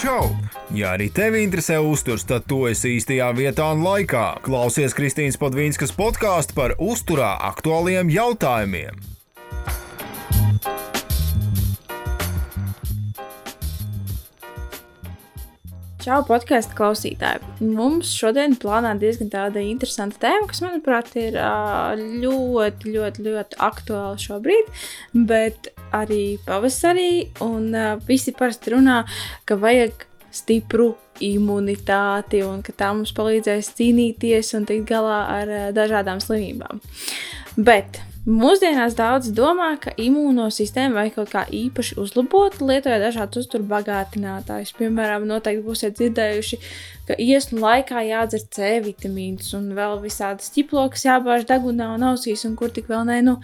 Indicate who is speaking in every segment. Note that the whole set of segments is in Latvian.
Speaker 1: Čau! Ja arī tevi interesē uzturs, tad tu esi īstajā vietā un laikā. Klausies Kristīnas Padvīnskas podkāstu par uzturā aktuāliem jautājumiem.
Speaker 2: Čau, podkāstu klausītāji! Mums šodien plānā diezgan tāda interesanta tēma, kas, manuprāt, ir ļoti, ļoti, ļoti aktuāla šobrīd, bet arī pavasarī. Un visi parasti runā, ka vajag stipru imunitāti un ka tā mums palīdzēs cīnīties un tikt galā ar dažādām slimībām. Bet Mūsdienās daudz domā, ka imūnosistēma vajag kaut kā īpaši uzlabot, lietojot dažādus uzturbagātinātājus. Piemēram, noteikti būsiet dzirdējuši, ka iesnu laikā jādzer C vitamīns un vēl visādas ķiplokas jābāž degunā un ausīs, un kur tik vēl nē, nu,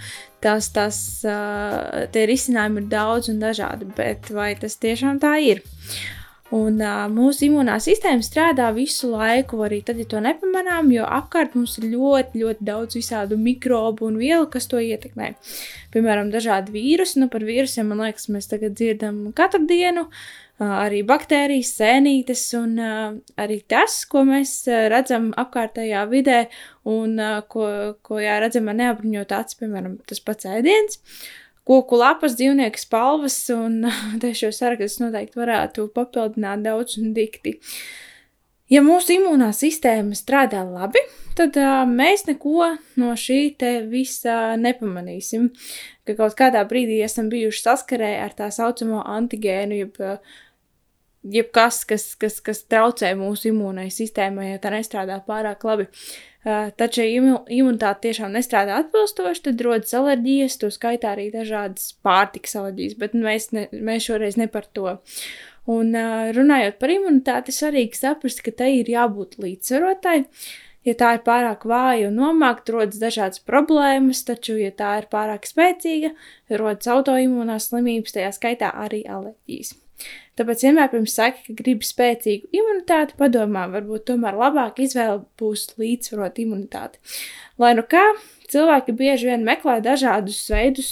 Speaker 2: tās, tās, uh, tie risinājumi ir daudz un dažādi, bet vai tas tiešām tā ir? Un uh, mūsu imūnā sistēma strādā visu laiku, arī tad, ja to nepamanām, jo apkārt mums ir ļoti, ļoti daudz visādu mikrobu un vielu, kas to ietekmē. Piemēram, dažādi vīrusi, nu par vīrusiem, man liekas, mēs tagad dzirdam katru dienu. Uh, arī baktērijas, sēnītes un uh, arī tas, ko mēs redzam apkārtējā vidē un uh, ko, ko jā, redzam ar neapbruņotu aci, piemēram, tas pats ēdiens. Uh, koku lapas, dzīvnieku spalvas, un šo sarakstu noteikti varētu papildināt daudz un dikti. Ja mūsu imūnā sistēma strādā labi, tad uh, mēs neko no šī visa nepamanīsim. Ka kaut kādā brīdī esam bijuši saskarē ar tā saucamo antigēnu, jeb, jeb kas, kas, kas, kas traucē mūsu imūnai sistēmai, ja tā nestrādā pārāk labi. Taču, ja imunitāte tiešām nestrādā atbilstoši, tad rodas alerģijas, to skaitā arī dažādas pārtikas alerģijas, bet mēs, ne, mēs šoreiz ne par to. Un runājot par imunitāti, svarīgi saprast, ka tai ir jābūt līdzsvarotai. Ja tā ir pārāk vāja un nomākta, rodas dažādas problēmas, taču, ja tā ir pārāk spēcīga, rodas autoimūnās slimības, tajā skaitā arī alerģijas. Tāpēc vienmēr pirms saka, ka gribi spēcīgu imunitāti, padomā, varbūt tomēr labāk izvēle būs līdzsvarot imunitāti. Lai nu kā, cilvēki bieži vien meklē dažādus veidus,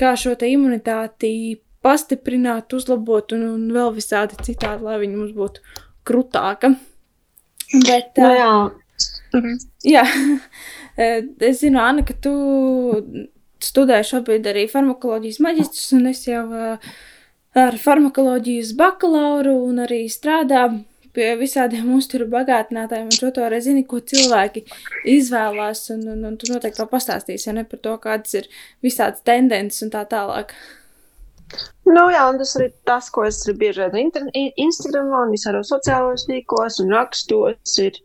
Speaker 2: kā šo imunitāti pastiprināt, uzlabot un, un vēl visādi citādi, lai viņi mums būtu krutāka. Bet,
Speaker 3: no nu jā. Mhm.
Speaker 2: jā, es zinu, Anna, ka tu studē šobrīd arī farmakoloģijas maģistrus, un es jau uh, ar farmakoloģijas bakalauru un arī strādā pie visādiem uzturu bagātinātājiem, šo to arī zini, ko cilvēki izvēlās, un, un, un tu noteikti vēl pastāstīsi, ja ne par to, kādas ir visādas tendences un tā tālāk.
Speaker 3: Nu, jā, un tas arī tas, ko es bieži redzu Instagramā un visādos sociālajos tīklos un rakstos, ir,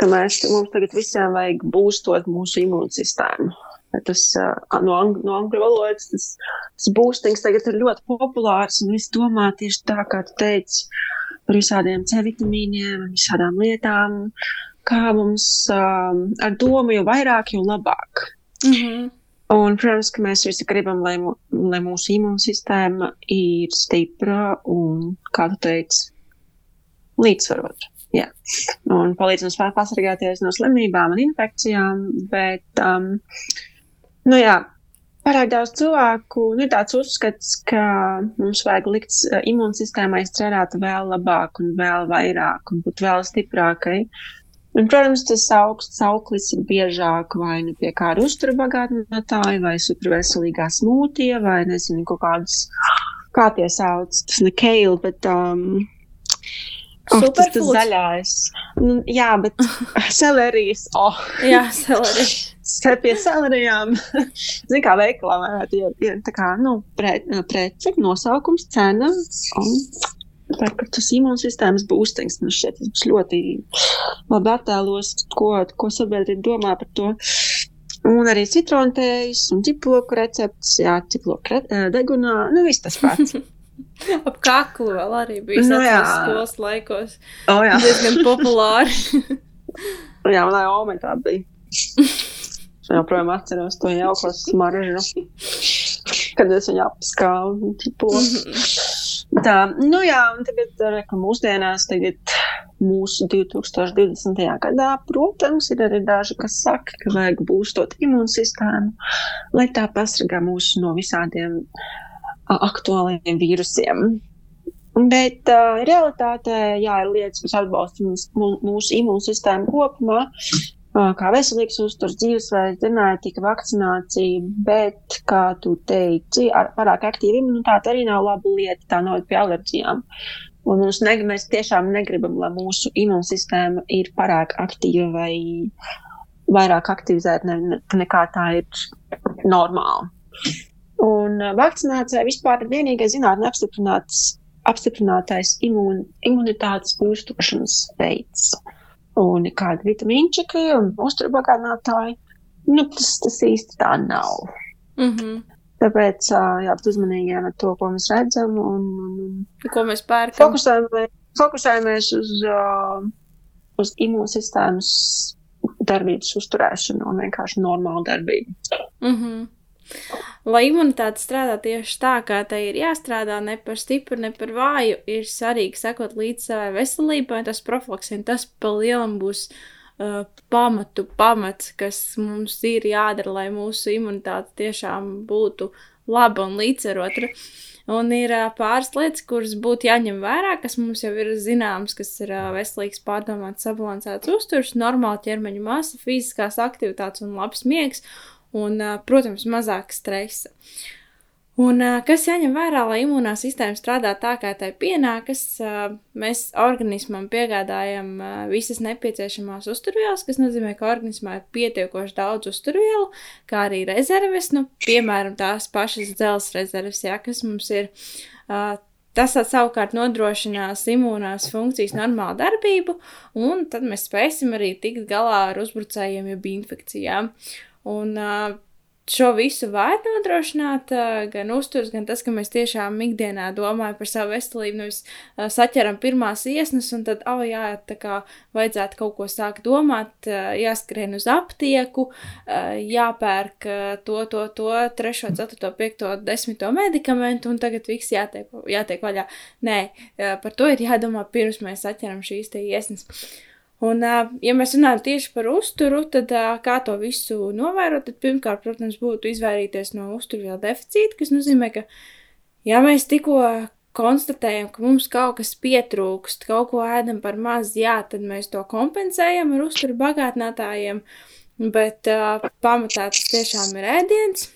Speaker 3: ka mēs, mums tagad visiem vajag būstot mūsu imūnsistēmu. Tas no, ang no angļu valodas tas, tas boostings tagad ir ļoti populārs un viss domā tieši tā, kā tu teici, par visādiem C vitamīniem, visādām lietām, kā mums uh, ar domu jau vairāk, jo labāk. Mm -hmm. Un, protams, ka mēs visi gribam, lai, lai mūsu imūnsistēma ir stipra un, kā tu teici, līdzsvarota. Jā. Un palīdz mums pasargāties no slimībām un infekcijām, bet um, Nu, jā, Pārāk daudz cilvēku nu, ir tāds uzskats, ka mums vajag likt uh, imūnsistēmai strādāt vēl labāk, un vēl vairāk, un būt vēl stiprākai. Un, protams, tas augsts auglis ir biežāk vai nu pie kāda uztura bagātinātāja, vai superveselīgā smūtija, vai nezinu, kaut kādas, kā tie sauc, tas ne keili, bet um,
Speaker 2: Oh, tas tas
Speaker 3: zaļais. Nu, jā, bet selerijas. Oh.
Speaker 2: jā, selerijas.
Speaker 3: Pie selerijām. Zini, kā veikalā varētu iet, ir tā kā, nu, pre, nosaukums, cena un par, par tas imūnsistēmas būstings. Man šķiet, tas ļoti labi attēlos, ko, ko sabiedrība domā par to. Un arī citronu-tējas un ķiploku recepts, jā, ķiploku degunā, nu, viss tas pats.
Speaker 2: Ap kaklu vēl arī bija nu, skolas laikos.
Speaker 3: O, jā.
Speaker 2: Diezgan populāri.
Speaker 3: jā, manā omē tā bija. Es joprojām atceros to jauko smaržu, kad es viņu apskāvu. Tā, nu jā, un tagad, ka mūsdienās, tagad mūsu 2020. gadā, protams, ir arī daži, kas saka, ka vajag būstot imūnsistēmu, lai tā pasargā mūs no visādiem aktuāliem vīrusiem. Bet uh, realitātē, jā, ir lietas, kas atbalsta mūsu, mūsu imūnsistēmu kopumā, kā veselīgs uzturs, dzīvesveids, ģenētika, vakcinācija. Bet, kā tu teici, ar pārāk aktīvu imunitāti arī nav laba lieta. Tā nav pie alerģijām. Un mums ne, mēs tiešām negribam, lai mūsu imūnsistēma ir pārāk aktīva vai vairāk aktivizēta ne, ne, nekā tā ir normāli. Un vakcinācija vispār ir vienīgais zinātnē apstiprināts apstiprinātais imun, imunitātes būstošanas veids. Un kādi vitamīnčiki un uzturbagātinātāji, nu, tas, tas īsti tā nav.
Speaker 2: Mm -hmm.
Speaker 3: Tāpēc jābūt uzmanīgiem ar to, ko mēs redzam un, un
Speaker 2: ko mēs pērkam.
Speaker 3: Fokusējamies, fokusējamies uz, uz imūnsistēmas darbības uzturēšanu un vienkārši normālu darbību.
Speaker 2: Mm -hmm. Lai imunitāte strādā tieši tā, kā tai ir jāstrādā, ne par stipru, ne par vāju, ir svarīgi sekot līdz savai veselībai. Tas profilaksina, tas pa lielam būs uh, pamatu pamats, kas mums ir jādara, lai mūsu imunitāte tiešām būtu laba un līdzsvarota. Un ir uh, pāris lietas, kuras būtu jāņem vērā, kas mums jau ir zināmas, kas ir uh, veselīgs, pārdomāts, sabalansēts uzturs, normāla ķermeņa masa, fiziskās aktivitātes un labs miegs un, protams, mazāk stresa. Un, kas jāņem vērā, lai imūnā sistēma strādā tā, kā tai pienākas, mēs organismam piegādājam visas nepieciešamās uzturvielas, kas nozīmē, ka organismā ir pietiekoši daudz uzturvielu, kā arī rezerves, nu, piemēram, tās pašas dzelzs rezerves, jā, kas mums ir. Tas savukārt nodrošinās imūnās funkcijas normālu darbību, un tad mēs spēsim arī tikt galā ar uzbrucējiem, jeb infekcijām. Un šo visu var nodrošināt gan uzturs, gan tas, ka mēs tiešām ikdienā domājam par savu veselību, nevis saķeram pirmās iesnas, un tad, oh, jā, tā kā vajadzētu kaut ko sākt domāt, jāskrien uz aptieku, jāpērk to, to, to, trešo, ceturto, piekto, desmito medikamentu, un tagad viss jātiek, jātiek vaļā. Nē, par to ir jādomā pirms mēs saķeram šīs te iesnas. Un, ja mēs runājam tieši par uzturu, tad kā to visu novērot, tad pirmkārt, protams, būtu izvairīties no uzturvielu deficīta, kas nozīmē, ka, ja mēs tikko konstatējam, ka mums kaut kas pietrūkst, kaut ko ēdam par maz, jā, tad mēs to kompensējam ar uzturu bagātinātājiem, bet uh, pamatā tas tiešām ir ēdiens.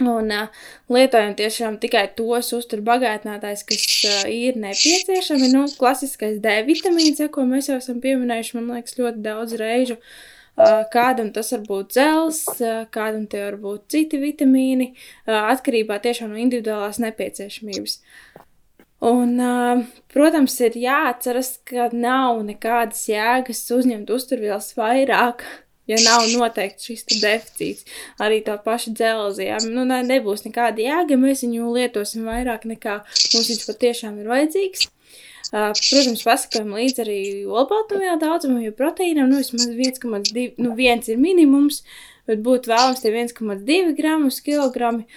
Speaker 2: Un uh, lietojam tiešām tikai tos uzturbagātinātājus, kas uh, ir nepieciešami. Nu, klasiskais D vitamīns, ja, ko mēs jau esam pieminējuši, man liekas, ļoti daudz reižu. Uh, kādam tas var būt dzels, uh, kādam tie var būt citi vitamīni, uh, atkarībā tiešām no individuālās nepieciešamības. Un, protams, ir jāatceras, ka nav nekādas jēgas uzņemt uzturvielas vairāk ja nav noteikti šis deficīts. Arī tā paša dzelzija. Nu, ne, nebūs nekāda jēga, mēs viņu lietosim vairāk nekā mums viņš patiešām ir vajadzīgs. Uh, protams, pasakām līdzi arī olbaltumvielu daudzumam, jo proteīnam nu, vismaz 1,2, nu, viens ir minimums, bet būtu vēlams tie 1,2 gramus kilogramu.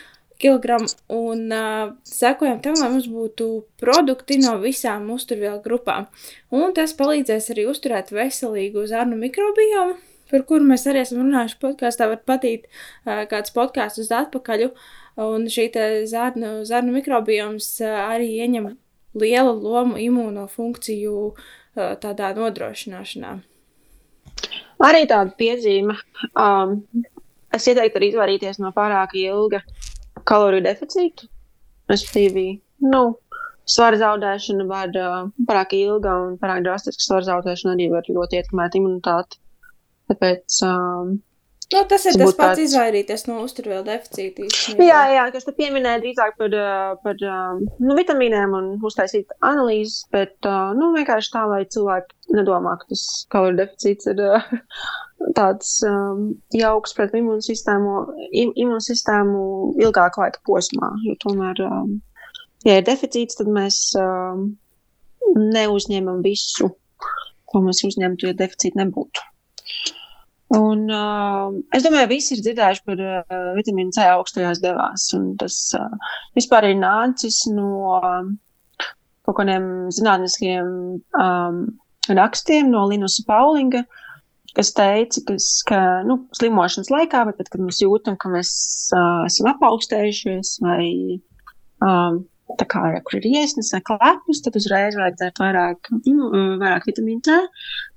Speaker 2: Kilogramu, un uh, sekojam tam, lai mums būtu produkti no visām uzturvielu grupām. Un tas palīdzēs arī uzturēt veselīgu zarnu mikrobiomu, par kuru mēs arī esam runājuši podkāstā, var patīt kāds podkāsts uz atpakaļu, un šī zarnu, zarnu mikrobioms arī ieņem lielu lomu imūno funkciju uh, tādā nodrošināšanā.
Speaker 3: Arī tāda piezīme. Um, es ieteiktu arī izvairīties no pārāk ilga kaloriju deficīta. Respektīvi, nu, svara zaudēšana var uh, pārāk ilga un pārāk drastiska svara zaudēšana arī var ļoti ietekmēt imunitāti. Tāpēc. Um,
Speaker 2: Nu, tas ir tas pats tāds... izvairīties no uzturvielu deficīta.
Speaker 3: Jā, jā, kas te pieminēja drīzāk par, uh, par um, nu, vitamīniem un uztaisīt analīzes, bet uh, nu, vienkārši tā, lai cilvēki nedomā, ka tas kaloriju deficīts ir uh, tāds um, jauks pret imūnsistēmu, im, imūnsistēmu ilgāku laika posmā. Jo tomēr, um, ja ir deficīts, tad mēs um, neuzņemam visu, ko mēs uzņemtu, ja deficīta nebūtu. Un, uh, es domāju, visi ir dzirdējuši par uh, vitamīnu C augstajās devās. Tas uh, vispār ir nācis no uh, kaut kādiem zinātniskiem um, rakstiem no Linusa Paulinga, kas teica, kas, ka nu, slimošanas laikā, bet tad, kad mēs jūtam, ka mēs uh, esam apaugstējušies vai um, tā kā kur ir iesnas vai klepus, tad uzreiz vajag dzert vairāk, nu, vairāk vitamīnu C,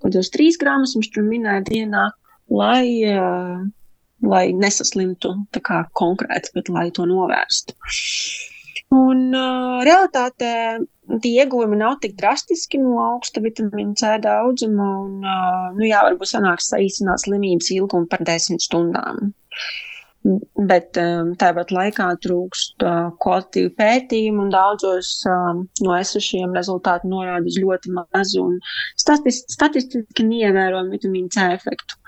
Speaker 3: kādos 3 gramus viņš tur minēja dienā, lai, lai nesaslimtu tā kā konkrēti, bet lai to novērstu. Un uh, realitātē tie ieguvumi nav tik drastiski no augsta vitamīna C daudzuma, un, uh, nu jā, varbūt sanāks saīsināt slimības ilgumu par 10 stundām. Bet um, tāpat laikā trūkst uh, kvalitīvu pētījumu, un daudzos um, no esošiem rezultāti norāda uz ļoti mazu un statist, statistiski neievērojumu vitamīnu C efektu.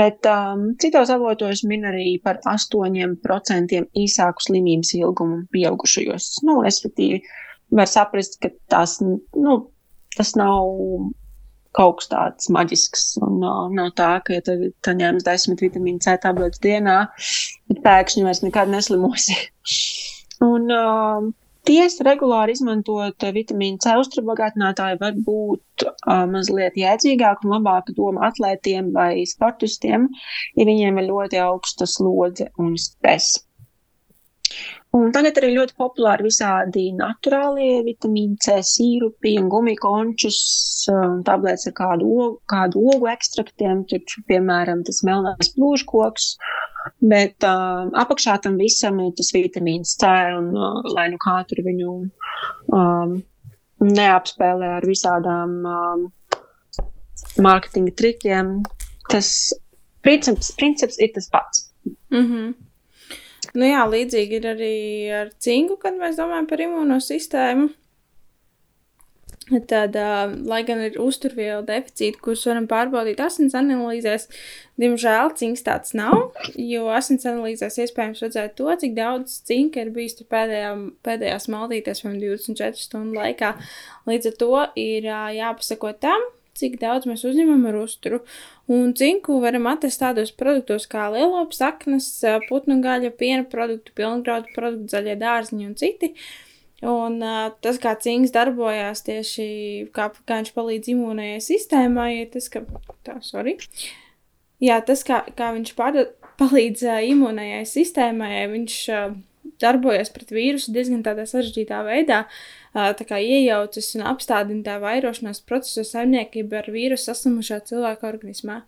Speaker 3: Bet um, citos avotos min arī par 8% īsāku slimības ilgumu pieaugušajos. Nu, respektīvi, var saprast, ka tās, nu, tas nav kaut kas tāds maģisks. Un uh, nav tā, ka ja tu, tu ņemsi desmit vitamīnu C tabletes dienā, bet pēkšņi vairs nekad neslimosi. un uh, tiesa regulāri izmantot vitamīnu C uzturbagātinātāju var būt uh, mazliet jēdzīgāk un labāk doma atlētiem vai sportistiem, ja viņiem ir ļoti augsta slodze un stress. Un tagad arī ļoti populāri visādi naturālie vitamīni C sīrupi un gumikončus, um, tablets ar kādu, ogu, kādu ogu ekstraktiem, tur, piemēram, tas melnais plūžkoks, bet um, apakšā tam visam ir tas vitamīns C, un uh, lai nu kā tur viņu um, neapspēlē ar visādām um, mārketinga trikiem, tas princips, princips ir tas pats.
Speaker 2: Mm -hmm. Nu jā, līdzīgi ir arī ar cinku, kad mēs domājam par imunosistēmu. Tad, uh, lai gan ir uzturvielu deficīti, kurus varam pārbaudīt asins analīzēs, diemžēl cinks tāds nav, jo asins analīzēs iespējams redzēt to, cik daudz cinka ir bijis pēdējā, pēdējās maldītēs, piemēram, 24 stundu laikā. Līdz ar to ir uh, jāpasako tam, cik daudz mēs uzņemam ar uzturu. Un cinku varam atrast tādos produktos kā lielopas, saknes, putnu gaļa, piena produktu, pilngraudu produktu, zaļie dārziņi un citi. Un uh, tas, kā cinks darbojās tieši kā, kā viņš palīdz imūnajai sistēmai, ir tas, ka. Tā, sorry. Jā, tas, kā, kā viņš pārda, palīdz uh, imūnajai sistēmai, viņš uh, darbojas pret vīrusu diezgan tādā sarežģītā veidā. Uh, kā, iejaucas un apstādina tā vairošanās procesu saimniekību ar vīrusu saslimušā cilvēka organismā.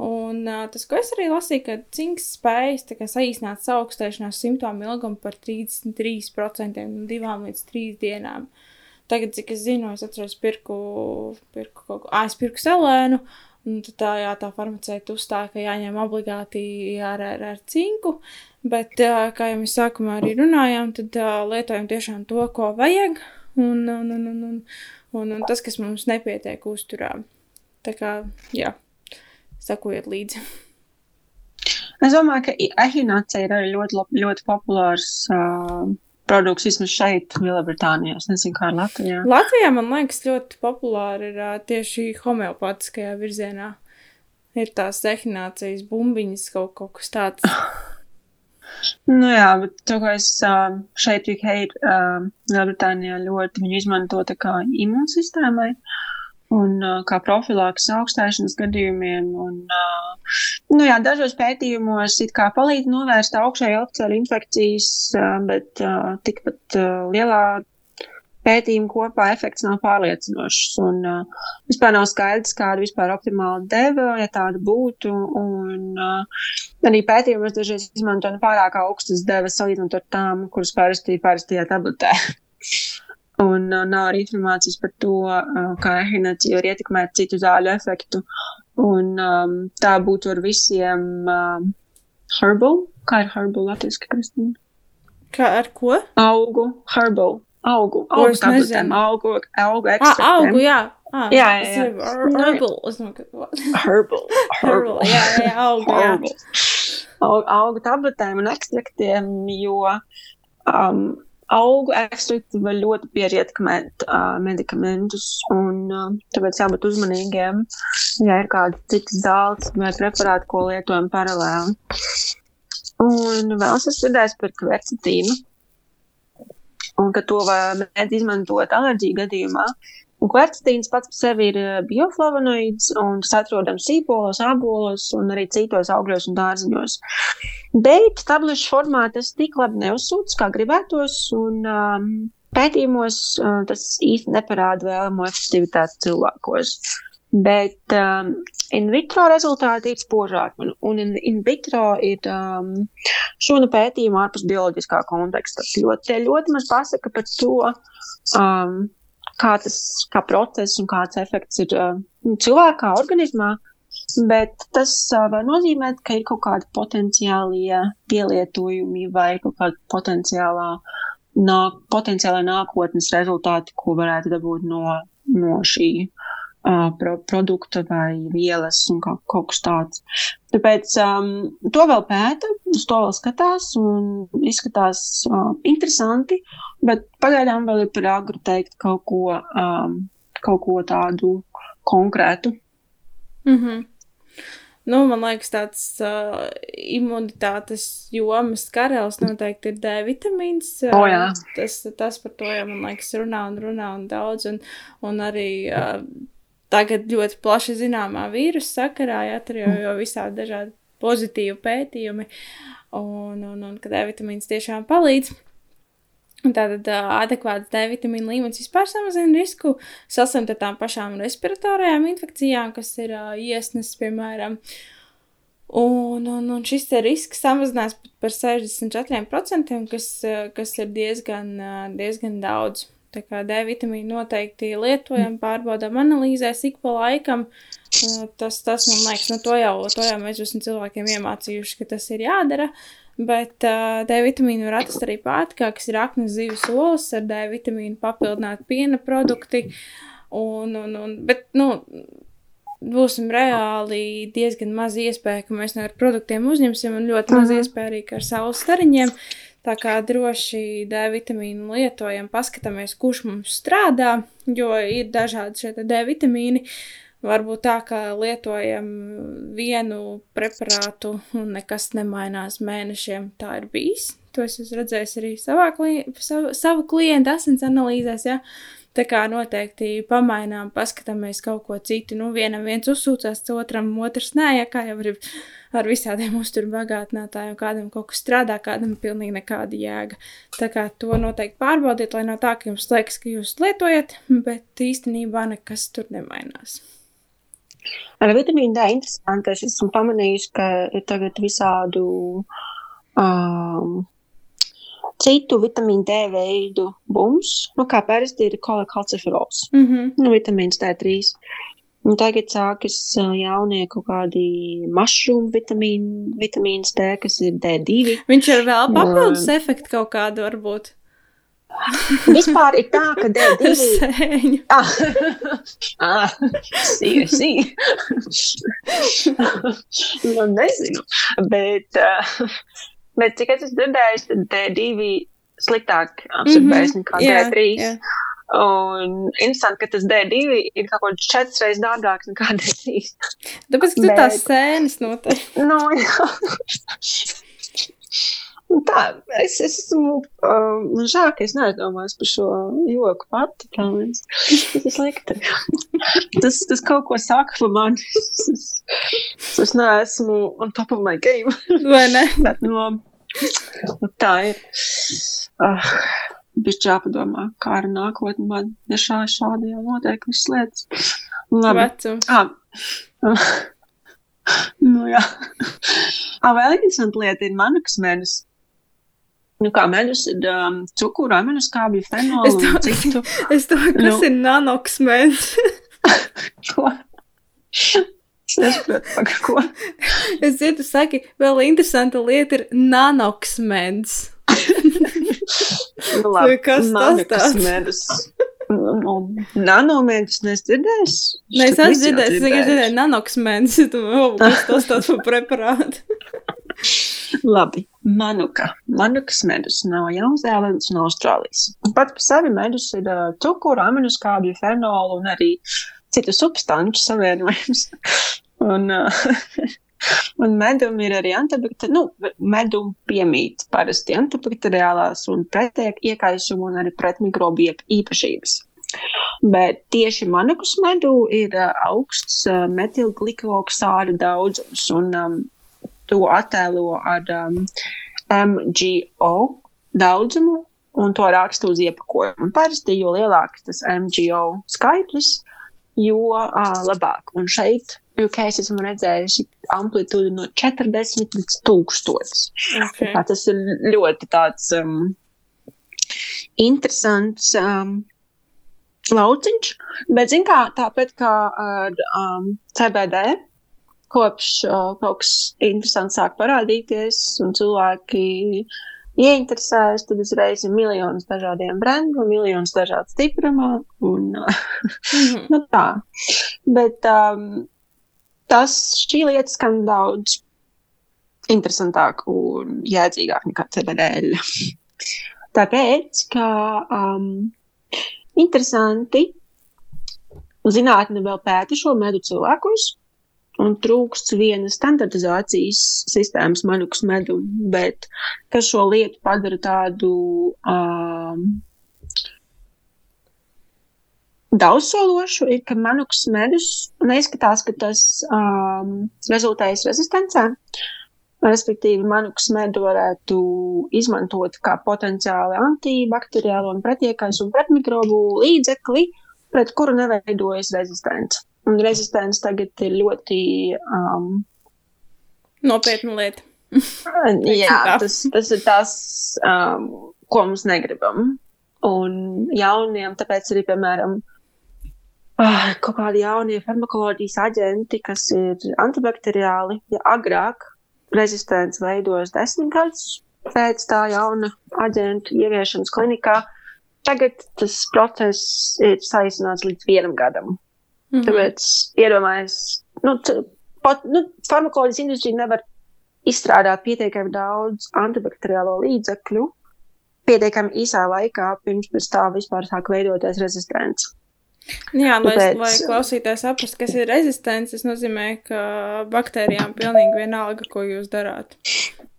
Speaker 2: Un uh, tas, ko es arī lasīju, ka cinks spējas saīsināt augstēšanās simptomu ilgumu par 33% no 2 līdz 3 dienām. Tagad, cik es zinu, es atceros, pirku, pirku kaut ko, ah, es pirku selēnu, un tā, jā, tā farmaceita uzstāja, ka jāņem obligāti ar, ar, ar cinku, bet, kā jau mēs sākumā arī runājām, tad lietojam tiešām to, ko vajag, un, un, un, un, un, un, un tas, kas mums nepietiek uzturā. Tā kā, jā, sakojiet līdzi.
Speaker 3: Es domāju, ka ehinācija ir arī ļoti, ļoti populārs uh, produkts vismaz šeit, Lielbritānijā. Es nezinu, kā Latvijā.
Speaker 2: Latvijā, man liekas, ļoti populāri ir uh, tieši homeopātiskajā virzienā. Ir tās ehinācijas bumbiņas kaut, kaut kas tāds.
Speaker 3: Nu jā, bet to, ko es šeit UK, Lielbritānijā ļoti viņu izmanto tā kā imūnsistēmai un kā profilaks augstēšanas gadījumiem. Un, nu jā, dažos pētījumos it kā palīdz novērst augšēju ilgceļu infekcijas, bet tikpat lielā pētījumu kopā efekts nav pārliecinošs. Un uh, vispār nav skaidrs, kāda vispār optimāla deva, ja tāda būtu. Un uh, arī pētījumos dažreiz izmanto pārāk augstas devas salīdzinot ar tām, kuras parasti ir parastajā tabletē. un uh, nav arī informācijas par to, uh, kā ehinacija var ietekmēt citu zāļu efektu. Un um, tā būtu ar visiem uh, herbal. Kā ir herbal latviski, Kristīna?
Speaker 2: Kā ar ko?
Speaker 3: Augu, herbal augu, augu tabletēm, augu, augu ekstraktiem.
Speaker 2: Ah, augu, jā.
Speaker 3: Ah, jā, jā, jā.
Speaker 2: Herbal.
Speaker 3: Herbal.
Speaker 2: Herbal. Jā, jā, augu, jā.
Speaker 3: Augu, augu tabletēm un ekstraktiem, jo um, augu ekstrakti var ļoti bieži ietekmēt uh, medikamentus, un uh, tāpēc jābūt uzmanīgiem, ja ir kāda citas zāles vai preparāti, ko lietojam paralēli. Un vēl es esmu dzirdējis par kvercetīnu un ka to mēdz izmantot alerģiju gadījumā. Un kvercetīns pats par sevi ir eh, bioflavonoids, un tas atrodams sīpolos, ābolos un arī citos augļos un dārziņos. Bet tablešu formā tas tik labi neuzsūc, kā gribētos, un um, pētījumos uh, tas īsti neparāda vēlamo efektivitāti cilvēkos. Bet um, in vitro rezultāti ir spožāki. Un, un in, in vitro ir um, šūnu pētījumi ārpus bioloģiskā konteksta. Ļoti, ļoti maz pasaka par to, um, kā tas kā process un kāds efekts ir uh, cilvēkā, organismā. Bet tas uh, var nozīmēt, ka ir kaut kādi potenciālie pielietojumi vai kaut kāda potenciālā, nāk, potenciālā nākotnes rezultāti, ko varētu dabūt no, no šī pro, produkta vai vielas un kā, kaut kas tāds. Tāpēc um, to vēl pēta, uz to vēl skatās un izskatās uh, interesanti, bet pagaidām vēl ir par agru teikt kaut ko, um, kaut ko tādu konkrētu.
Speaker 2: Mm -hmm. Nu, man liekas, tāds uh, imunitātes jomas karalis noteikti ir D vitamīns.
Speaker 3: Uh, oh, jā.
Speaker 2: tas, tas par to jau, man liekas, runā un runā un daudz. Un, un arī uh, tagad ļoti plaši zināmā vīrusu sakarā, ja tur jau, jau visādi dažādi pozitīvi pētījumi, un, un, un ka D vitamīns tiešām palīdz. Tātad adekvāts D vitamīna līmenis vispār samazina risku saslimt ar tām pašām respiratorajām infekcijām, kas ir uh, iesnas, piemēram. Un, un, un šis risks samazinās par 64%, kas, kas ir diezgan, diezgan daudz. Tā kā D vitamīnu noteikti lietojam, pārbaudām analīzēs ik pa laikam. Tas, tas man liekas, nu to jau, to jau mēs esam cilvēkiem iemācījuši, ka tas ir jādara. Bet uh, D vitamīnu var atrast arī pārtikā, kas ir aknas zivs olas, ar D vitamīnu papildināt piena produkti. Un, un, un, bet, nu, būsim reāli diezgan maz iespēja, ka mēs no ar produktiem uzņemsim, un ļoti maz iespēja arī ar saules stariņiem. Uh, Tā kā droši D vitamīnu lietojam, paskatāmies, kurš mums strādā, jo ir dažādi šie D vitamīni. Varbūt tā, ka lietojam vienu preparātu un nekas nemainās mēnešiem. Tā ir bijis. To es esmu redzējis arī savā klien savu, savu klientu asins analīzēs. Ja? Tā kā noteikti pamainām, paskatāmies kaut ko citu. Nu, vienam viens uzsūcās, otram otrs nē, ja kā jau ir ar visādiem uzturbagātinātājiem, kādam kaut kas strādā, kādam pilnīgi nekāda jēga. Tā kā to noteikti pārbaudiet, lai nav tā, ka jums liekas, ka jūs lietojat, bet īstenībā nekas tur nemainās.
Speaker 3: Ar vitamīnu D interesanti, es esmu pamanījusi, ka ir tagad visādu um, citu vitamīnu D veidu bums, nu kā parasti ir kolekālciferols, mm -hmm. nu vitamīns D3. Un tagad sākas jaunie kaut kādi mašrūmu vitamīni, vitamīns D, kas ir D2.
Speaker 2: Viņš ir vēl papildus uh, efekti kaut kādu varbūt.
Speaker 3: Vispār ir tā, ka D2
Speaker 2: Sēņu.
Speaker 3: ah, ah, sī, sī. nu, nezinu, bet, uh, bet cik es esmu dzirdējis, tad D2 sliktāk absorbēs mm -hmm. nekā yeah, D3. Yeah. Un interesanti, ka tas D2 ir kaut kāds četras reizes dārgāks nekā D3.
Speaker 2: Tāpēc, ka Bet... tās sēnes noteikti.
Speaker 3: No, nu, jā. Tā, es, es esmu um, žēl, ka es neaizdomājos par šo joku pati. Tas, tas, likte. tas, tas kaut ko saka par mani. Es, es neesmu on top of my game.
Speaker 2: Vai ne?
Speaker 3: Bet, no, tā ir. Uh, bišķi jāpadomā, kā ar nākotni man ir šā, šādi jau notiek visas lietas.
Speaker 2: Labi. Vecums.
Speaker 3: Ah. nu, jā. ah, vēl interesanta lieta ir manukas medus. Nu, kā medus ir um, cukuru, aminu skābju, fenolu
Speaker 2: es to, un citu. Es domāju, kas nu. ir nanoks medus.
Speaker 3: ko? Ko.
Speaker 2: es dzirdu, saki, vēl interesanta lieta ir nanoks medus.
Speaker 3: nu, labi,
Speaker 2: kas tas tāds?
Speaker 3: Medus. Nanomēģis nedzirdējis?
Speaker 2: Nē, es esmu dzirdējis, es tikai dzirdēju nanoksmēģis, tu vēl kas tas tāds par preparātu.
Speaker 3: Labi, manuka. Manukas medus no Jaunzēlandes un Austrālijas. Pats par sevi medus ir uh, cukuru, aminoskābju, fenolu un arī citu substanču savienojums. un, uh, Un medum ir arī antibakteriālās, nu, medum piemīt parasti antibakteriālās un pretiek iekaisumu un arī pretmikrobu īpašības. Bet tieši manukus medū ir uh, augsts uh, metilglikoksādu daudzums, un um, to attēlo ar um, MGO daudzumu, un to raksta uz iepakojuma. Parasti, jo lielāks tas MGO skaitlis, jo uh, labāk. Un šeit UK es esmu redzējusi amplitūdu no 40 līdz 1000.
Speaker 2: Okay.
Speaker 3: Tā, tas ir ļoti tāds um, interesants um, lauciņš. Bet, zin kā, tāpat kā ar um, CBD, kopš uh, kaut kas interesants sāk parādīties un cilvēki ieinteresējas, tad uzreiz ir miljonus dažādiem brendiem, miljonus dažādu stiprumā. Un,
Speaker 2: Mhm.
Speaker 3: nu tā. Bet um, tas šī lieta skan daudz interesantāk un jēdzīgāk nekā CBD. Tāpēc, ka um, interesanti zinātne vēl pēta šo medu cilvēkus, un trūkst viena standartizācijas sistēmas manukas medu, bet kas šo lietu padara tādu um, daudzsološu, ir, ka manukas medus neizskatās, ka tas um, rezultējas rezistencē. Respektīvi, manukas medu varētu izmantot kā potenciāli antibakteriālo un pretiekais un pretmikrobu līdzekli, pret kuru neveidojas rezistence. Un rezistence tagad ir ļoti um,
Speaker 2: Nopietna lieta.
Speaker 3: Jā, tas, tas ir tas, um, ko mums negribam. Un jauniem, tāpēc arī, piemēram, ah, kaut kādi jaunie farmakoloģijas aģenti, kas ir antibakteriāli, ja agrāk rezistents veidojas desmit gadus pēc tā jauna aģentu ieviešanas klinikā, tagad tas process ir saīsināts līdz vienam gadam.
Speaker 2: Mhm.
Speaker 3: Tāpēc iedomājieties, nu, pat, nu, farmakoloģijas industrija nevar izstrādāt pietiekami daudz antibakteriālo līdzekļu pietiekami īsā laikā, pirms tā vispār sāk veidoties rezistents.
Speaker 2: Jā, lai,
Speaker 3: Tāpēc-
Speaker 2: lai klausītājs saprastu, kas ir rezistents, tas nozīmē, ka baktērijām pilnīgi vienalga, ko jūs darāt.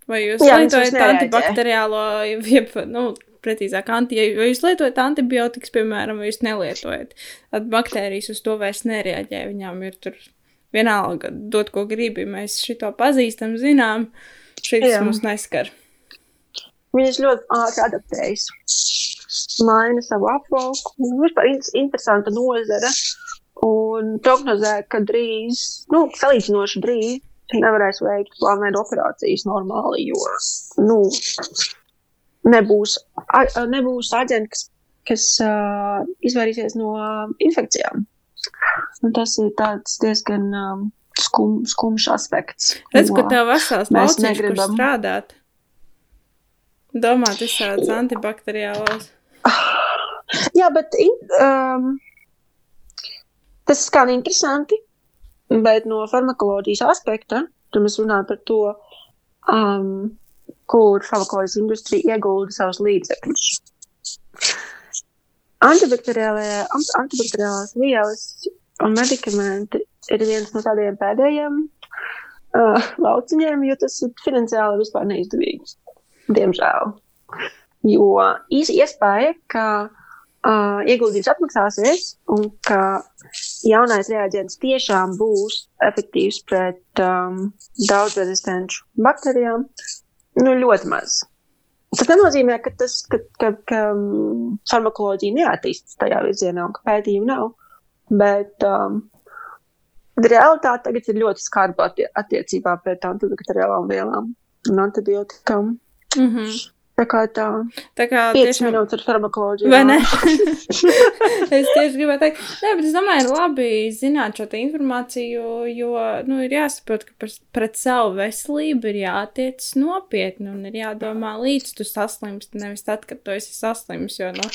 Speaker 2: Vai jūs lietojat antibakteriālo, jeb, nu, precīzāk, anti, ja vai jūs lietojat antibiotikas, piemēram, vai jūs nelietojat, tad baktērijas uz to vairs nereaģē. Viņām ir tur vienalga, dot, ko gribi. Mēs šito pazīstam, zinām, šis mums neskar.
Speaker 3: Viņas ļoti ātri adaptējas, maina savu apvalku. Vispār in interesanta nozara. Un prognozē, ka drīz, nu, salīdzinoši drīz, nevarēs veikt plānveidu operācijas normāli, jo, nu, nebūs, a, nebūs aģenti, kas, kas uh, izvairīsies no infekcijām. Un tas ir diezgan um, skum, skumjš aspekts.
Speaker 2: Redz, ka
Speaker 3: ko-
Speaker 2: tev vesels
Speaker 3: mēs negribam.
Speaker 2: strādāt. Domāt, visādas antibakteriālās.
Speaker 3: Jā, bet um, tas skan interesanti, bet no farmakoloģijas aspekta, tad mēs runājam par to, um, kur farmakoloģijas industrija iegulda savus līdzekļus. Antibakteriālās vielas un medikamenti ir viens no tādiem pēdējiem uh, lauciņiem, jo tas ir finansiāli vispār neizdevīgi. Diemžēl. Jo īsi iespēja, ka uh, ieguldījums atmaksāsies un ka jaunais reaģents tiešām būs efektīvs pret um, daudz rezistenču baktērijām, nu ļoti maz. Tas nenozīmē, ka, tas, ka, ka, ka um, farmakoloģija neattīstās tajā virzienā un ka pētījumu nav. Bet um, realitāte tagad ir ļoti skarba attie attiecībā pret antibakteriālām vielām un antibiotikām.
Speaker 2: Mm -hmm.
Speaker 3: Tā kā tā,
Speaker 2: Tā kā
Speaker 3: 5
Speaker 2: tiešām.
Speaker 3: minūtes ar farmakoloģiju.
Speaker 2: Vai ne? es tieši gribēju teikt, nē, bet es domāju, ir labi zināt šo informāciju, jo, nu, ir jāsaprot, ka par, pret savu veselību ir jātiec nopietni un ir jādomā līdz tu saslimsti, nevis tad, kad tu esi saslims, jo, nu,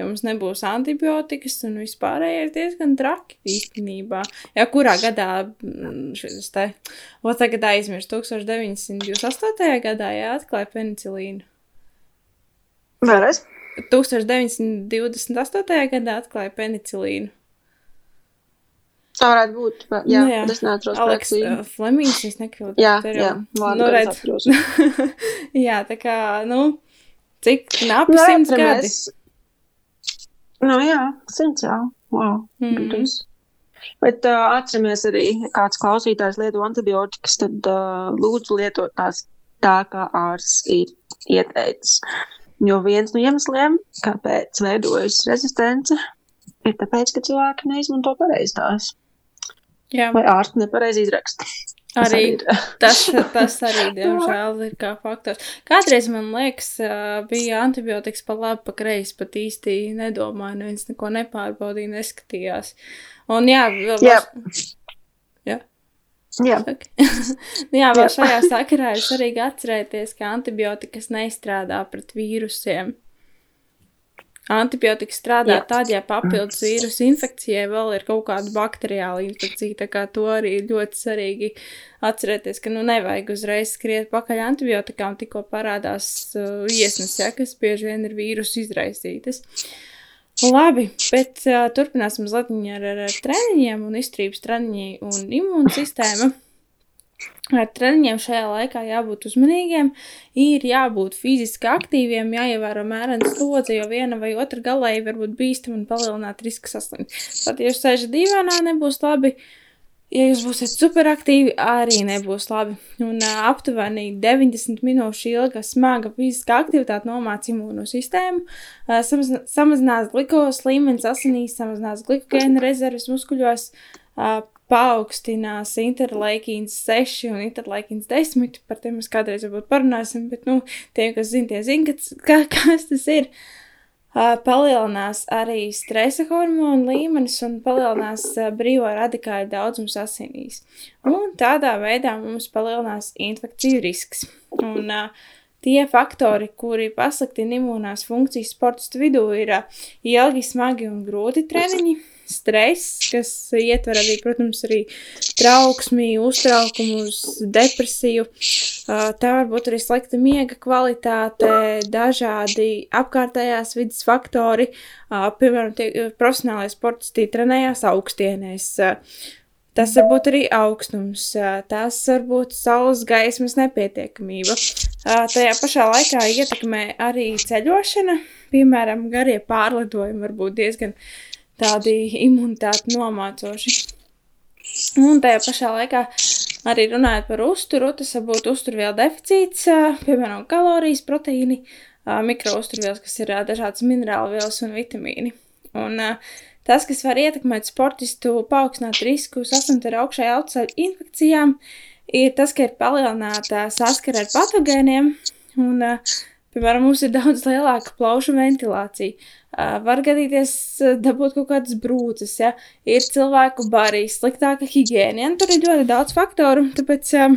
Speaker 2: ja mums nebūs antibiotikas un vispārējais diezgan traki īstenībā. Jā, kurā gadā mm, šis te, o tagad aizmirst, 1928. gadā, jā, atklāja penicilīnu.
Speaker 3: Vēlreiz?
Speaker 2: 1928. gadā atklāja penicilīnu.
Speaker 3: Tā varētu būt. Jā,
Speaker 2: Nu jā.
Speaker 3: es neatceros.
Speaker 2: Aleks uh, Flemings, es nekļūdu.
Speaker 3: Jā, jā, vārdu
Speaker 2: nu, redz. jā, tā kā, nu, cik knapi
Speaker 3: Nu,
Speaker 2: simts gadi.
Speaker 3: Nu jā, simts jau. Wow.
Speaker 2: Mhm.
Speaker 3: Gandrīz. Bet uh, atceramies arī, ja kāds klausītājs lieto antibiotikas, tad uh, lūdzu lietot tās tā, kā ārsts ir ieteicis. Jo viens no iemesliem, kāpēc veidojas rezistence, ir tāpēc, ka cilvēki neizmanto pareizi tās.
Speaker 2: Jā.
Speaker 3: Vai ārsti nepareizi izraksta. Tas
Speaker 2: Arī
Speaker 3: arī
Speaker 2: tas, tas arī, diemžēl, ir kā faktors. Kādreiz man liekas, bija antibiotikas pa labi, pa kreisi, pat īsti nedomāja, neviens neko nepārbaudīja, neskatījās. Un jā, vēl
Speaker 3: Jā.
Speaker 2: Jā.
Speaker 3: Jā,
Speaker 2: Okay. Nu jā, vēl
Speaker 3: Jā.
Speaker 2: šajā sakarā ir svarīgi atcerēties, ka antibiotikas neizstrādā pret vīrusiem. Antibiotika strādā
Speaker 3: Jā.
Speaker 2: tad, ja papildus vīrusu infekcijai vēl ir kaut kāda bakteriāla infekcija. Tā kā to arī ir ļoti svarīgi atcerēties, ka nu nevajag uzreiz skriet pakaļ antibiotikām, tikko parādās uh, iesnas, ja, kas bieži vien ir vīrusu izraisītas. Labi, bet uh, turpināsim mazliet ar, ar, ar treniņiem un izturības treniņiem un imūnsistēmu. Ar treniņiem šajā laikā jābūt uzmanīgiem, ir jābūt fiziski aktīviem, jāievēro mērena slodze, jo viena vai otra galēji var būt bīstama un palielināt risku saslimt. Pat ja jūs sēžat dīvainā, nebūs labi. Ja jūs būsiet superaktīvi, arī nebūs labi. Un uh, aptuveni 90 minūšu ilga smaga fiziska aktivitāte nomāca imūno sistēmu, uh, samazina- samazinās glukozes līmenis asinīs, samazinās glikogēna rezerves muskuļos, uh, paaugstinās interleikīns 6 un interleikīns 10. Par tiem mēs kādreiz varbūt parunāsim, bet, nu, tie, kas zina, tie zina, kas, kas tas ir. Uh, palielinās arī stresa hormonu līmenis un palielinās brīvo radikāļu daudzums asinīs. Un tādā veidā mums palielinās infekciju risks. Un, Tie faktori, kuri pasliktina imūnās funkcijas sportistu vidū, ir ilgi, smagi un grūti treniņi, stress, kas ietver arī, protams, arī trauksmi, uztraukumus, depresiju. Uh, Tā var būt arī slikta miega kvalitāte, dažādi apkārtējās vidas faktori. Uh, Piemēram, tie profesionālais sportisti trenējās augstienēs. Uh, Tas var būt arī augstums, ā, tas var būt saules gaismas nepietiekamība. Tajā pašā laikā ietekmē arī ceļošana, piemēram, garie pārlidojumi var būt diezgan tādi imunitāti nomācoši. Un tajā pašā laikā arī runājot par uzturu, tas var būt uzturvielu deficīts, piemēram, kalorijas, proteīni, mikrouzturvielas, kas ir dažādas minerālu vielas un vitamīni. Un, Tas, kas var ietekmēt sportistu, paaugstināt risku saslimt ar augšējā augstceļa infekcijām, ir tas, ka ir palielināta saskara ar patogēniem. Un, uh, piemēram, mums ir daudz lielāka plaušu ventilācija. Uh, var gadīties uh, dabūt kaut kādas brūces, ja ir cilvēku barīs, sliktāka higiēna. Ja? Tur ir ļoti daudz faktoru, tāpēc um,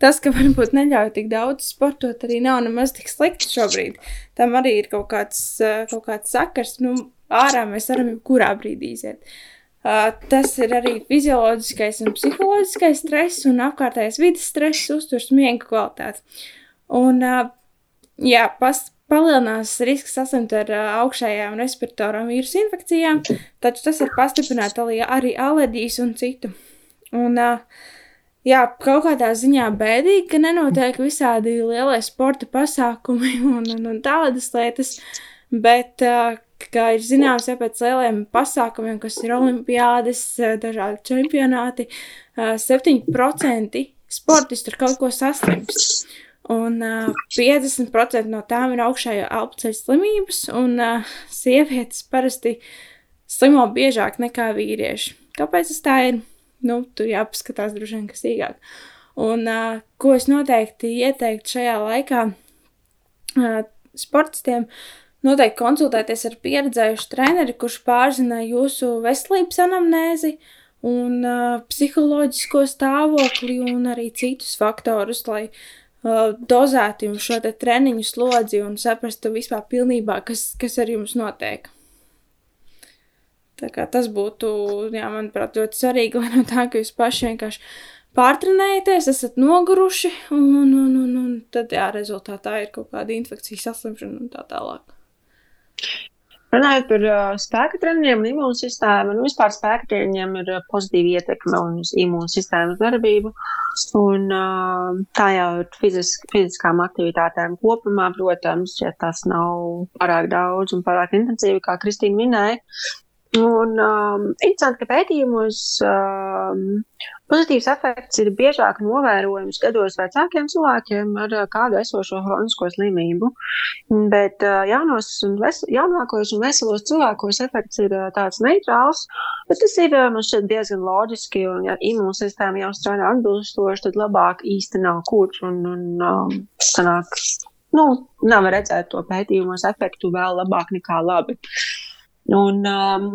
Speaker 2: tas, ka varbūt neļauj tik daudz sportot, arī nav nemaz tik slikti šobrīd. Tam arī ir kaut kāds, uh, kaut kāds sakars. Nu, ārā mēs varam jebkurā brīdī iziet. Uh, tas ir arī fizioloģiskais un psiholoģiskais stress un apkārtējais vidas stress, uzturs miega kvalitāti. Un, uh, jā, pas, palielinās risks saslimt ar augšējām respiratorām vīrusu infekcijām, taču tas var pastiprināt arī, alerģijas un citu. Un, jā, kaut kādā ziņā bēdīgi, ka nenotiek visādi lielie sporta pasākumi un, un, un tādas lietas, bet, kā ir zināms, ja pēc lieliem pasākumiem, kas ir olimpiādes, dažādi čempionāti, eh, 7% sportisti ar kaut ko saslimst. Un uh, 50% no tām ir augšējā apceļa slimības, un uh, sievietes parasti slimo biežāk nekā vīrieši. Kāpēc tas tā ir? Nu, tur jāpaskatās droši vien, kas īgāk. Un uh, ko es noteikti ieteiktu šajā laikā uh, sportistiem, noteikti konsultēties ar pieredzējušu treneri, kurš pārzina jūsu veselības anamnēzi un uh, psiholoģisko stāvokli un arī citus faktorus, lai uh, dozētu jums šo treniņu slodzi un saprastu vispār pilnībā, kas, kas ar jums notiek. Tā kā tas būtu, jā, manuprāt, ļoti svarīgi, lai no tā, ka jūs paši vienkārši pārtrenējaties, esat noguruši, un, un, un, un tad, jā, rezultātā ir kaut kāda infekcijas saslimšana un tā tālāk.
Speaker 3: Runājot par uh, spēka treniņiem un imūnsistēmu, nu vispār spēka treniņiem ir pozitīva ietekme uz imūnsistēmas darbību. Un, uh, tā jau ir fizisk, fiziskām aktivitātēm kopumā, protams, ja tas nav pārāk daudz un pārāk intensīvi, kā Kristīna minēja. Un um, interesanti, ka pētījumos um, pozitīvs efekts ir biežāk novērojams gados vecākiem cilvēkiem ar uh, kādu esošo hronisko slimību. Bet uh, jaunos un jaunākos un veselos cilvēkos efekts ir uh, tāds neitrāls, bet tas ir uh, man šķiet diezgan loģiski, un ja imūnsistēma jau strādā atbilstoši, tad labāk īsti nav kur un, un um, sanāk, nu, nav redzēt to pētījumos efektu vēl labāk nekā labi. Un, um,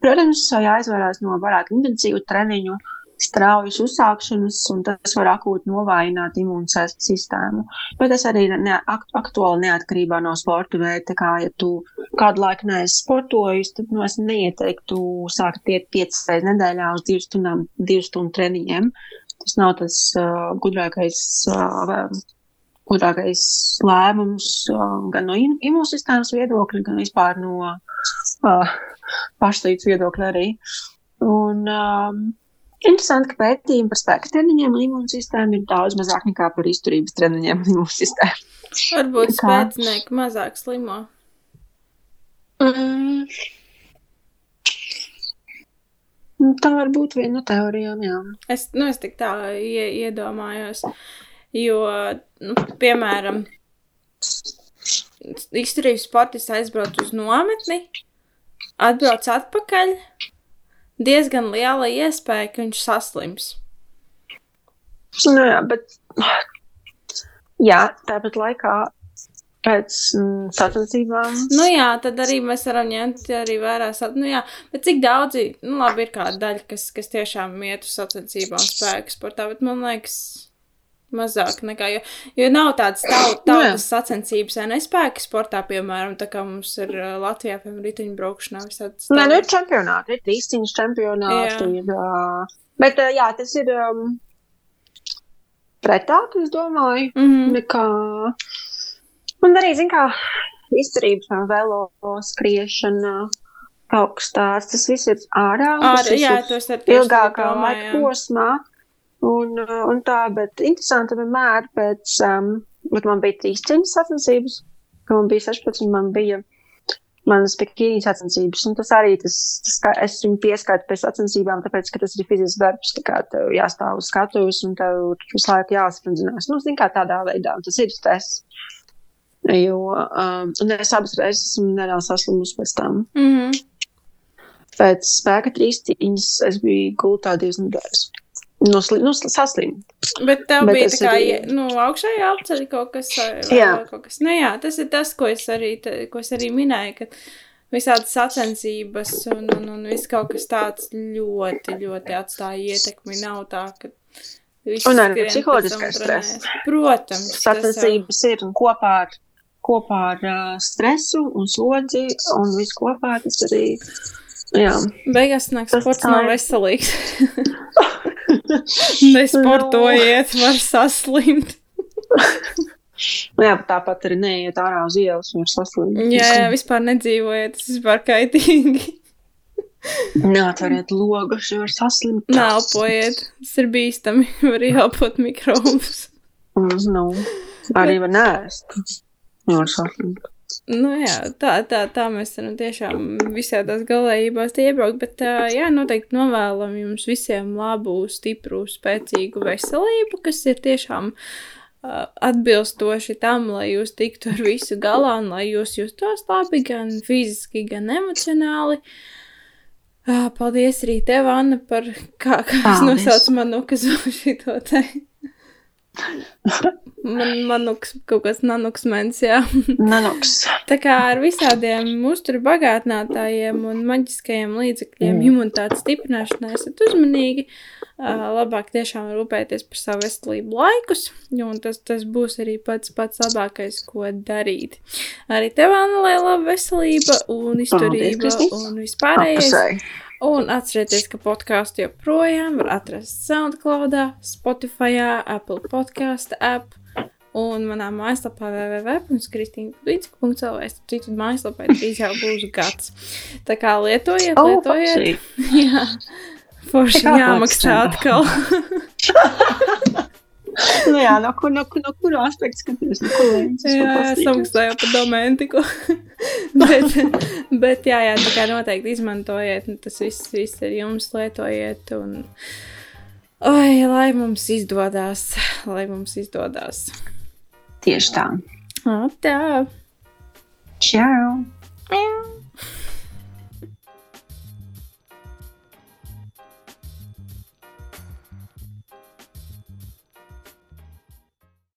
Speaker 3: protams, jāizvairās no pārāk intensīvu treniņu, straujas uzsākšanas, un tas var akūti novājināt imūnsistēmu. Bet tas arī ne, aktuāli neatkarībā no sporta veida. Kā, ja tu kādu laiku neesi sportojis, tad nu, es neieteiktu sākt iet piecas reizes nedēļā uz divu stundām, divu stundu treniņiem. Tas nav tas uh, gudrākais. Uh, Gudrākais lēmums uh, gan no imūnsistēmas viedokļa, gan vispār no uh, pašlīdz viedokļa arī. Un, um, interesanti, ka pētījumi par spēka treniņiem un imūnsistēmu ir daudz mazāk nekā par izturības treniņiem un imūnsistēmu.
Speaker 2: Varbūt spēcinieki mazāk slimo.
Speaker 3: Mm. Nu, Tā var būt viena no teorijām, jā.
Speaker 2: Es, nu, es tik tā ie, iedomājos, jo, nu, piemēram, izturības sportists aizbrauc uz nometni, atbrauc atpakaļ, diezgan liela iespēja, ka viņš saslims.
Speaker 3: Nu, jā, bet jā, tāpat laikā pēc mm, sacensībām.
Speaker 2: Nu jā, tad arī mēs varam ņemt arī vērā, sa- nu jā, bet cik daudzi, nu labi, ir kāda daļa, kas, kas tiešām iet uz sacensībām spēku sportā, bet man liekas, mazāk nekā, jo, jo nav tādas tau, tautas sacensības, vai ne spēka sportā, piemēram, tā kā mums ir Latvijā, piemēram, riteņbraukšanā visādas.
Speaker 3: Nē, nu ir čempionāti, ir trīscīņas čempionāti. Ir, uh, bet uh, jā, tas ir um, pretāk, es domāju,
Speaker 2: Mm -hmm.
Speaker 3: nekā. Un arī, zin kā, izturības velo skriešana, tāds, tas viss ir ārā.
Speaker 2: Ārā,
Speaker 3: tas
Speaker 2: jā,
Speaker 3: ir
Speaker 2: ar tieši
Speaker 3: ilgākā
Speaker 2: domāju,
Speaker 3: laika
Speaker 2: jā.
Speaker 3: posmā. Un, uh, un tā, bet interesanti vienmēr pēc, um, bet man bija trīs cīņas sacensības, ka man bija 16, man bija manas pikīņas sacensības, un tas arī tas, tas kā es viņu pieskaitu pēc sacensībām, tāpēc, ka tas ir fizisks darbs, tā kā tev jāstāv uz skatuves, un tev visu laiku jāsprindzinās. Nu, zin kā tādā veidā, un tas ir stress. Jo, um, un es abas reizes esmu nereāli saslimusi pēc tam.
Speaker 2: Mm -hmm.
Speaker 3: Pēc spēka trīs cīņas es biju gultā divas nedēļas. Nu, nu sli- saslimu.
Speaker 2: Bet tev
Speaker 3: Bet
Speaker 2: bija tā kā,
Speaker 3: arī-
Speaker 2: nu, augšējā apceļ kaut kas, vēl kaut kas. Nu jā, tas ir tas, ko es arī, ko es arī minēju, ka visādas sacensības un, un, un viss kaut kas tāds ļoti, ļoti atstāja ietekmi. Nav tā, ka viss
Speaker 3: Un arī psiholoģiskais stress.
Speaker 2: Protams. tas jau-
Speaker 3: Sacensības ir un kopā ar, kopā ar uh, stresu un slodzi un visu kopā tas arī. Jā,
Speaker 2: Beigās nāk sports nav
Speaker 3: ir.
Speaker 2: veselīgs. Nesportojiet, var saslimt.
Speaker 3: Nu jā tāpat arī neiet ārā uz ielas un ir saslimt.
Speaker 2: Jā, jā, vispār nedzīvojiet, tas vispār kaitīgi.
Speaker 3: Neatveriet logus, jo var saslimt.
Speaker 2: Nāpojiet, tas ir bīstami. Var ielpot mikrobus.
Speaker 3: Un, nu, arī var nēst. Jo var saslimt.
Speaker 2: Nu, jā, tā, tā, tā mēs varam tiešām visādās galējībās iebraukt. Bet, jā, noteikti novēlam jums visiem labu, stipru, spēcīgu veselību, kas ir tiešām atbilstoši tam, lai jūs tiktu ar visu galā un lai jūs justos labi gan fiziski, gan emocionāli. Paldies arī tev, Anna, par kā, kā es nosaucu manu, kas šito te. Man, manuks, kaut kas nanuksmens, jā.
Speaker 3: Nenoks.
Speaker 2: Tā kā ar visādiem uzturu bagātinātājiem un maģiskajiem līdzekļiem
Speaker 3: Mm.
Speaker 2: imunitātes stiprināšanai esat uzmanīgi. Labāk tiešām rūpēties par savu veselību laikus, jo tas, tas būs arī pats pats labākais, ko darīt. Arī tev, Anna, lai laba veselība un izturība
Speaker 3: Kristi.
Speaker 2: un vispārējais.
Speaker 3: Apusēji.
Speaker 2: Un atcerieties, ka podkāstu joprojām var atrast SoundCloud, Spotify, Apple podkāstu app un manā mājaslapā www.kristīna.lv. Citu mājaslapai drīz jau būs gads. Tā kā lietojiet,
Speaker 3: O,
Speaker 2: lietojiet. Jā, forši jāmaksā atkal.
Speaker 3: nu, jā, no, kur, no, no kura aspekta skaties? No kolēģis,
Speaker 2: jā, samaksāju par domēnu tikko. bet, bet, jā, jā, tā kā noteikti izmantojiet, nu, tas viss, viss ir jums, lietojiet. Un, oi, lai mums izdodas, lai mums izdodas.
Speaker 3: Tieši tā.
Speaker 2: Tā.
Speaker 3: Čau!